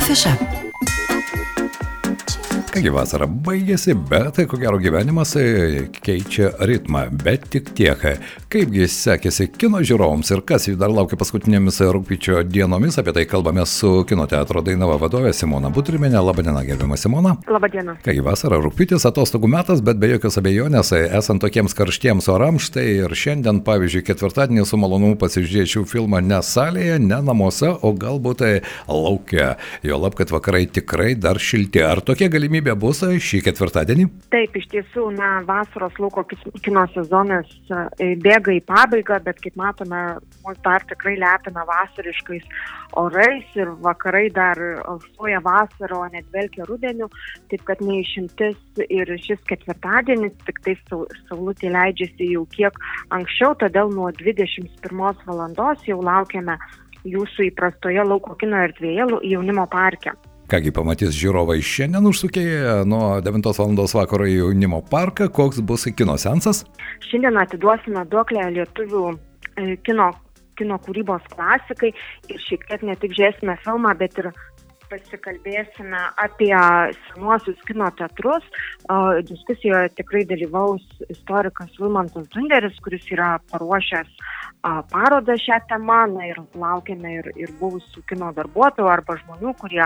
Fischer. Kągi vasara baigėsi, bet ko gero gyvenimas e, keičia ritmą, bet tik tiek. Kaipgi sekėsi kino žiūrovams ir kas jų dar laukia paskutinėmis rūpiučio dienomis, apie tai kalbame su kino teatro Dainava vadovė Simona Butriminė. Labadiena, gerbiama Simona. Labadiena. Kągi vasara, rūpiutis atostogų metas, bet be jokios abejonės, esant tokiems karštiems orams, štai ir šiandien, pavyzdžiui, ketvirtadienį su malonumu pasižiūrėčiau filmą ne salėje, ne namuose, o galbūt tai laukia. Jo lab, kad vakarai tikrai dar šilti. Ar tokia galimybė galimybė bus šį ketvirtadienį? Taip, iš tiesų, na, vasaros lauko kino sezonas e, bėga į pabaigą, bet kaip matome, mus dar tikrai lepina vasariškais orais ir vakarai dar alsuoja vasarą, o net velkia rudeniu, taip kad neišimtis ir šis ketvirtadienis, tik tai saulutė leidžiasi jau kiek anksčiau, todėl nuo 21 valandos jau laukiame jūsų įprastoje lauko kino erdvėje jaunimo parke. Kągi pamatys žiūrovai šiandien užsukėję nuo 9 val. vakaro į jaunimo parką, koks bus kino sensas? Šiandien atiduosime duoklę lietuvių e, kino, kino kūrybos klasikai ir šiek tiek ne tik žiūrėsime filmą, bet ir pasikalbėsime apie senuosius kino teatrus. Diskusijoje tikrai dalyvaus istorikas Vilmantas Dunderis, kuris yra paruošęs parodą šią temą na, ir laukiame ir, ir buvusių kino darbuotojų arba žmonių, kurie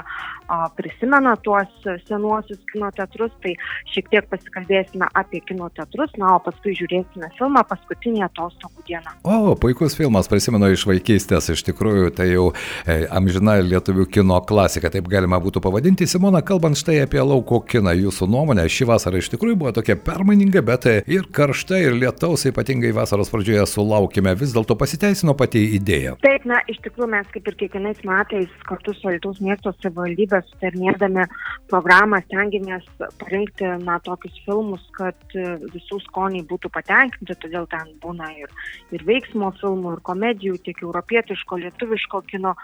prisimena tuos senuosius kino teatrus. Tai šiek tiek pasikalbėsime apie kino teatrus, na, o paskui žiūrėsime filmą paskutinį atostogų dieną. O, puikus filmas, prisimenu iš vaikystės, iš tikrųjų tai jau e, amžina lietuvių kino klasika taip galima būtų pavadinti. Simona, kalbant štai apie lauko kiną, jūsų nuomonė, ši vasara iš tikrųjų buvo tokia permaininga, bet ir karšta, ir lietaus, ypatingai vasaros pradžioje sulaukime. Vis dėlto pasiteisino pati idėja. Taip, na, iš tikrųjų mes kaip ir kiekvienais metais kartu su Lietuvos miesto savivaldybė sutarnėdami programą stengiamės parinkti, na, tokius filmus, kad visų skoniai būtų patenkinti, todėl ten būna ir, ir veiksmo filmų, ir komedijų, tiek europietiško, lietuviško kino.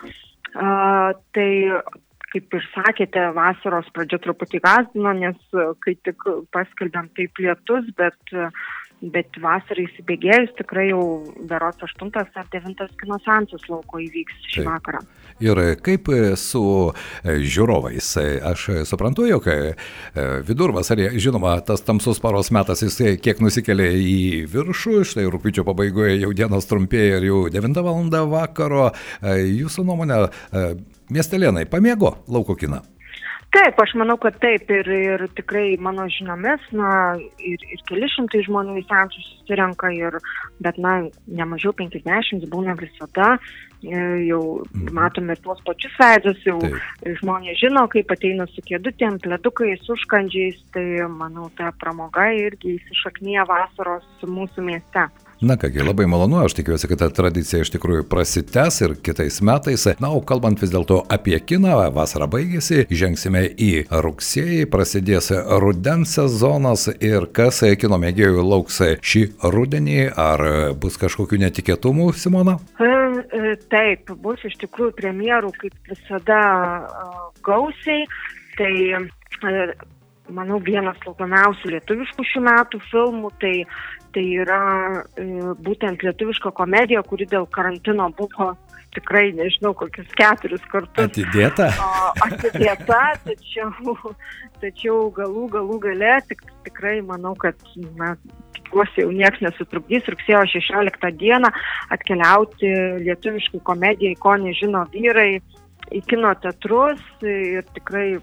Uh, tai kaip ir sakėte, vasaros pradžia truputį gazdino, nes kai tik paskelbėm taip lietus, bet bet vasarai įsibėgėjus tikrai jau berots 8 ar 9 kino seansas lauko įvyks šį Taip. vakarą. Ir kaip su e, žiūrovais? Aš suprantu, jog e, vidurvasarė, žinoma, tas tamsus paros metas jis kiek nusikelia į viršų, štai rūpiučio pabaigoje jau dienos trumpėja ir jau 9 val. vakaro. E, jūsų nuomonė, miestelėnai pamėgo lauko kiną? Taip, aš manau, kad taip ir, ir tikrai mano žiniomis, na, ir, ir keli šimtai žmonių į seansus susirenka, ir, bet, na, nemažiau 50 būna visada, e, jau mhm. matome tuos pačius veidus, jau taip. žmonės žino, kaip ateina su kėdutėm, pledukais, užkandžiais, tai, manau, ta pramoga irgi įsišaknyja vasaros mūsų mieste. Na kągi, labai malonu, aš tikiuosi, kad ta tradicija iš tikrųjų prasitęs ir kitais metais. Na, o kalbant vis dėlto apie kiną, vasara baigėsi, žengsime į rugsėjį, prasidės rudens sezonas ir kas kino mėgėjų lauks šį rudenį, ar bus kažkokių netikėtumų, Simona? E, e, taip, bus iš tikrųjų premjerų kaip visada gausiai. Tai e, manau, vienas laukiamiausių lietuviškų šių metų filmų, tai Tai yra e, būtent lietuviška komedija, kuri dėl karantino buvo tikrai, nežinau, kokius keturis kartus. Atidėta? O, atidėta, tačiau, tačiau galų, galų gale tik, tikrai manau, kad, na, tikiuosi, jau niekas nesutrukdys rugsėjo 16 dieną atkeliauti lietuviškai komedijai, ko nežino vyrai, į kino teatrus ir tikrai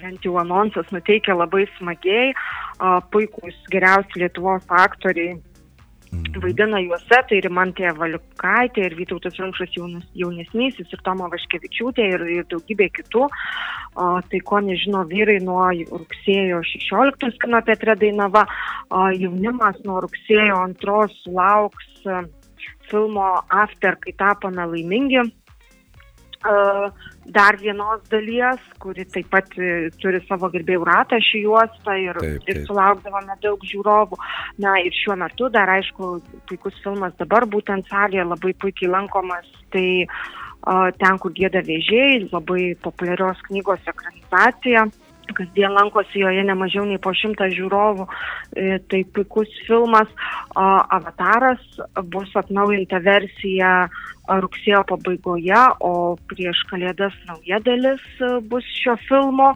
bent jau anonsas nuteikia labai smagiai, puikūs geriausi Lietuvos aktoriai mhm. vaidina juose, tai Rimantė Valiukaitė ir Vytautas Rumšas jaunesnysis ir Toma Vaškevičiūtė ir, ir daugybė kitų. O, tai ko nežino vyrai nuo rugsėjo 16 kino teatre Dainava, o, jaunimas nuo rugsėjo 2 lauks filmo After, kai tapome laimingi dar vienos dalies, kuri taip pat e, turi savo gerbėjų ratą šį juostą ir, taip, taip. ir sulaukdavome daug žiūrovų. Na ir šiuo metu dar aišku, puikus filmas dabar būtent salėje labai puikiai lankomas. Tai ten, kur gėda vėžiai, labai populiarios knygos ekranizacija kasdien lankosi joje ne mažiau nei po šimtą žiūrovų. E, tai puikus filmas. Avataras bus atnaujinta versija rugsėjo pabaigoje, o prieš kalėdas nauja dalis bus šio filmo.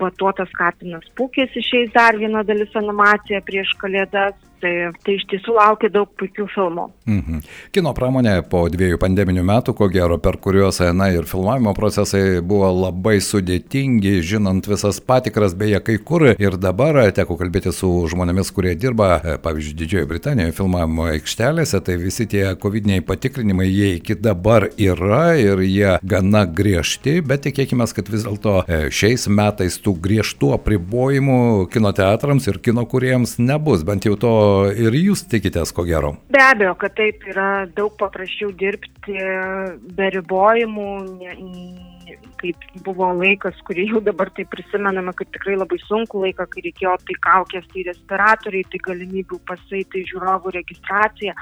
Batuotas Katinas Pūkis išeis dar viena dalis animacija prieš kalėdas. Tai, tai iš tiesų laukia daug puikių filmų. Mhm. Kino pramonė po dviejų pandeminių metų, ko gero, per kuriuos, na ir filmavimo procesai buvo labai sudėtingi, žinant visas patikras, beje, kai kur ir dabar teko kalbėti su žmonėmis, kurie dirba, e, pavyzdžiui, Didžiojo Britanijoje filmavimo aikštelėse, tai visi tie COVID-19 patikrinimai, jie iki dabar yra ir jie gana griežti, bet tikėkime, kad vis dėlto e, šiais metais tų griežtų apribojimų kino teatrams ir kino kuriems nebus, bent jau to ir jūs tikitės, ko gero. Be abejo, kad taip yra daug paprasčiau dirbti be ribojimų. Kaip buvo laikas, kurį jau dabar tai prisimename, kaip tikrai labai sunku laiką, kai reikėjo tai kaukės, tai respiratoriai, tai galimybių pasai, tai žiūrovų registracija.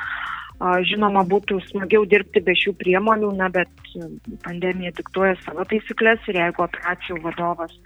Žinoma, būtų smagiau dirbti be šių priemonių, na, bet pandemija diktuoja savo taisyklės ir jeigu operacijų vadovas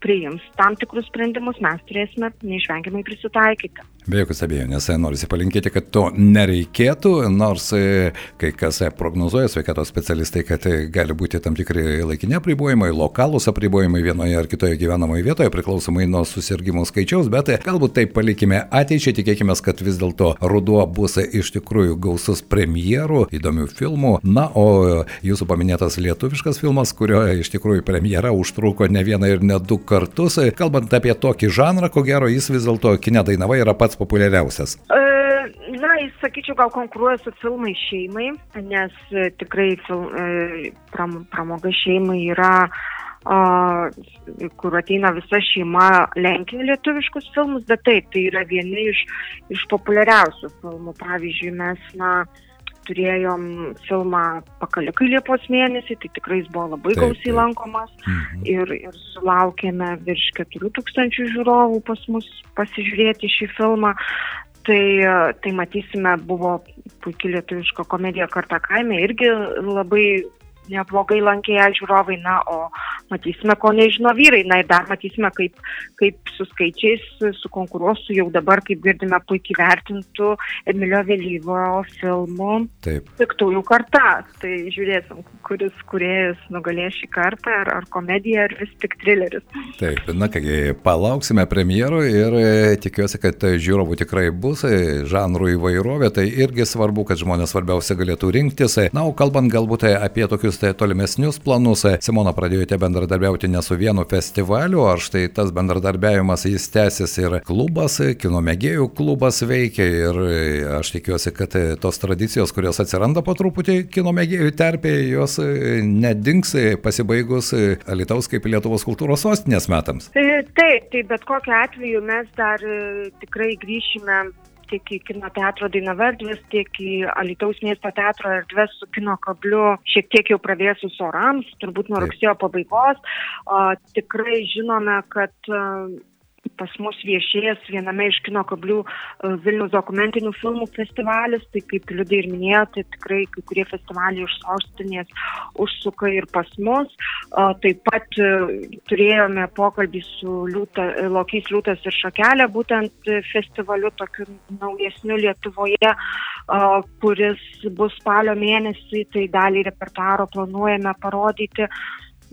priims tam tikrus sprendimus, mes turėsime neišvengiamai prisitaikyti. Be jokios abejonės, norisi palinkėti, kad to nereikėtų, nors e, kai kas e, prognozuoja sveikatos specialistai, kad e, gali būti tam tikri laikini apribojimai, lokalūs apribojimai vienoje ar kitoje gyvenamoje vietoje, priklausomai nuo susirgymų skaičiaus, bet galbūt tai palikime ateičiai, tikėkime, kad vis dėlto ruduo bus iš tikrųjų gausus premjerų, įdomių filmų. Na, o jūsų paminėtas lietuviškas filmas, kurio iš tikrųjų premjera užtruko ne vieną ir ne du kartus, kalbant apie tokį žanrą, ko gero jis vis dėlto kine dainava yra pats pats populiariausias? E, na, jis, sakyčiau, gal konkuruoja su filmai šeimai, nes e, tikrai film, e, pram, pramoga šeimai yra Uh, kur ateina visa šeima lenkia lietuviškus filmus, bet taip, tai yra vieni iš, iš populiariausių filmų. Pavyzdžiui, mes, na, turėjom filmą Pakalikai Liepos mėnesį, tai tikrai jis buvo labai taip, gausiai taip. lankomas mhm. ir, ir sulaukėme virš 4000 žiūrovų pas mus pasižiūrėti šį filmą. Tai, tai matysime, buvo puikia lietuviška komedija Karta kaime, irgi labai neblogai lankė ją žiūrovai, na, o matysime, ko nežino vyrai, na ir dar matysime, kaip, kaip su skaičiais sukonkuruos su jau dabar, kaip girdime, puikiai vertintų Emilio Vėlyvo filmų Piktųjų karta. Tai žiūrėsim, kuris kuriejas nugalės šį kartą, ar, ar komedija, ar vis tik trileris. Taip, na kągi, palauksime premjerų ir e, tikiuosi, kad žiūrovų tikrai bus, e, žanrų įvairovė, tai irgi svarbu, kad žmonės svarbiausia galėtų rinktis. Na, o kalbant galbūt apie tokius tai tolimesnius planus. Simona, pradėjote bendradarbiauti ne su vienu festivaliu, ar štai tas bendradarbiavimas jis tęsis ir klubas, kino mėgėjų klubas veikia ir aš tikiuosi, kad tos tradicijos, kurios atsiranda po truputį kino mėgėjų terpėje, jos nedings pasibaigus Alitaus kaip Lietuvos kultūros sostinės metams. Taip, tai bet kokiu atveju mes dar tikrai grįšime tiek į kino teatro Dainava erdvės, tiek į Alitaus miesto teatro erdvės su kino kabliu šiek tiek jau pravėsus orams, turbūt nuo rugsėjo pabaigos. O, tikrai žinome, kad pas mus viešėjęs viename iš kino kablių e, Vilnius dokumentinių filmų festivalis, tai kaip liudai ir minėjote, tai tikrai kai kurie festivaliai iš sostinės užsuka ir pas mus. Taip pat e, turėjome pokalbį su Liūta, Lokys Liūtas ir Šakelė, būtent festivaliu tokiu naujesniu Lietuvoje, kuris bus spalio mėnesį, tai dalį repertuaro planuojame parodyti.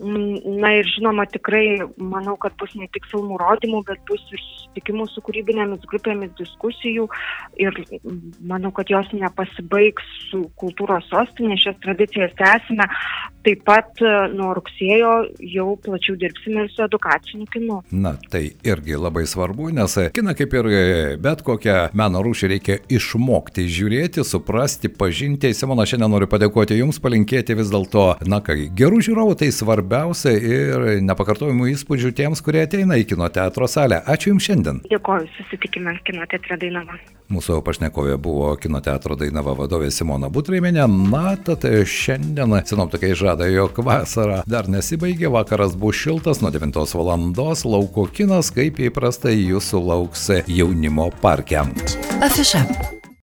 Na ir žinoma, tikrai manau, kad bus ne tik filmų rodymų, bet bus ir susitikimų su kūrybinėmis grupėmis, diskusijų ir manau, kad jos nepasibaigs su kultūros sostinė, šias tradicijas tęsime. Taip pat e, nuo rugsėjo jau plačiau dirbsime ir su edukaciniu kinu. Na, tai irgi labai svarbu, nes kiną kaip ir bet kokią meno rūšį reikia išmokti žiūrėti, suprasti, pažinti. Simona, šiandien noriu padėkoti Jums, palinkėti vis dėlto, na ką, gerų žiūrovų tai svarbu svarbiausia ir nepakartojimų įspūdžių tiems, kurie ateina į kino teatro salę. Ačiū Jums šiandien. Dėkoju, susitikime kino teatre Dainava. Mūsų pašnekovė buvo kino teatro Dainava vadovė Simona Butraiminė. Na, tad šiandien sinoptikai žada, jog vasara dar nesibaigė, vakaras bus šiltas nuo 9 val. lauko kinas, kaip įprastai jūsų lauks jaunimo parke. Afiša.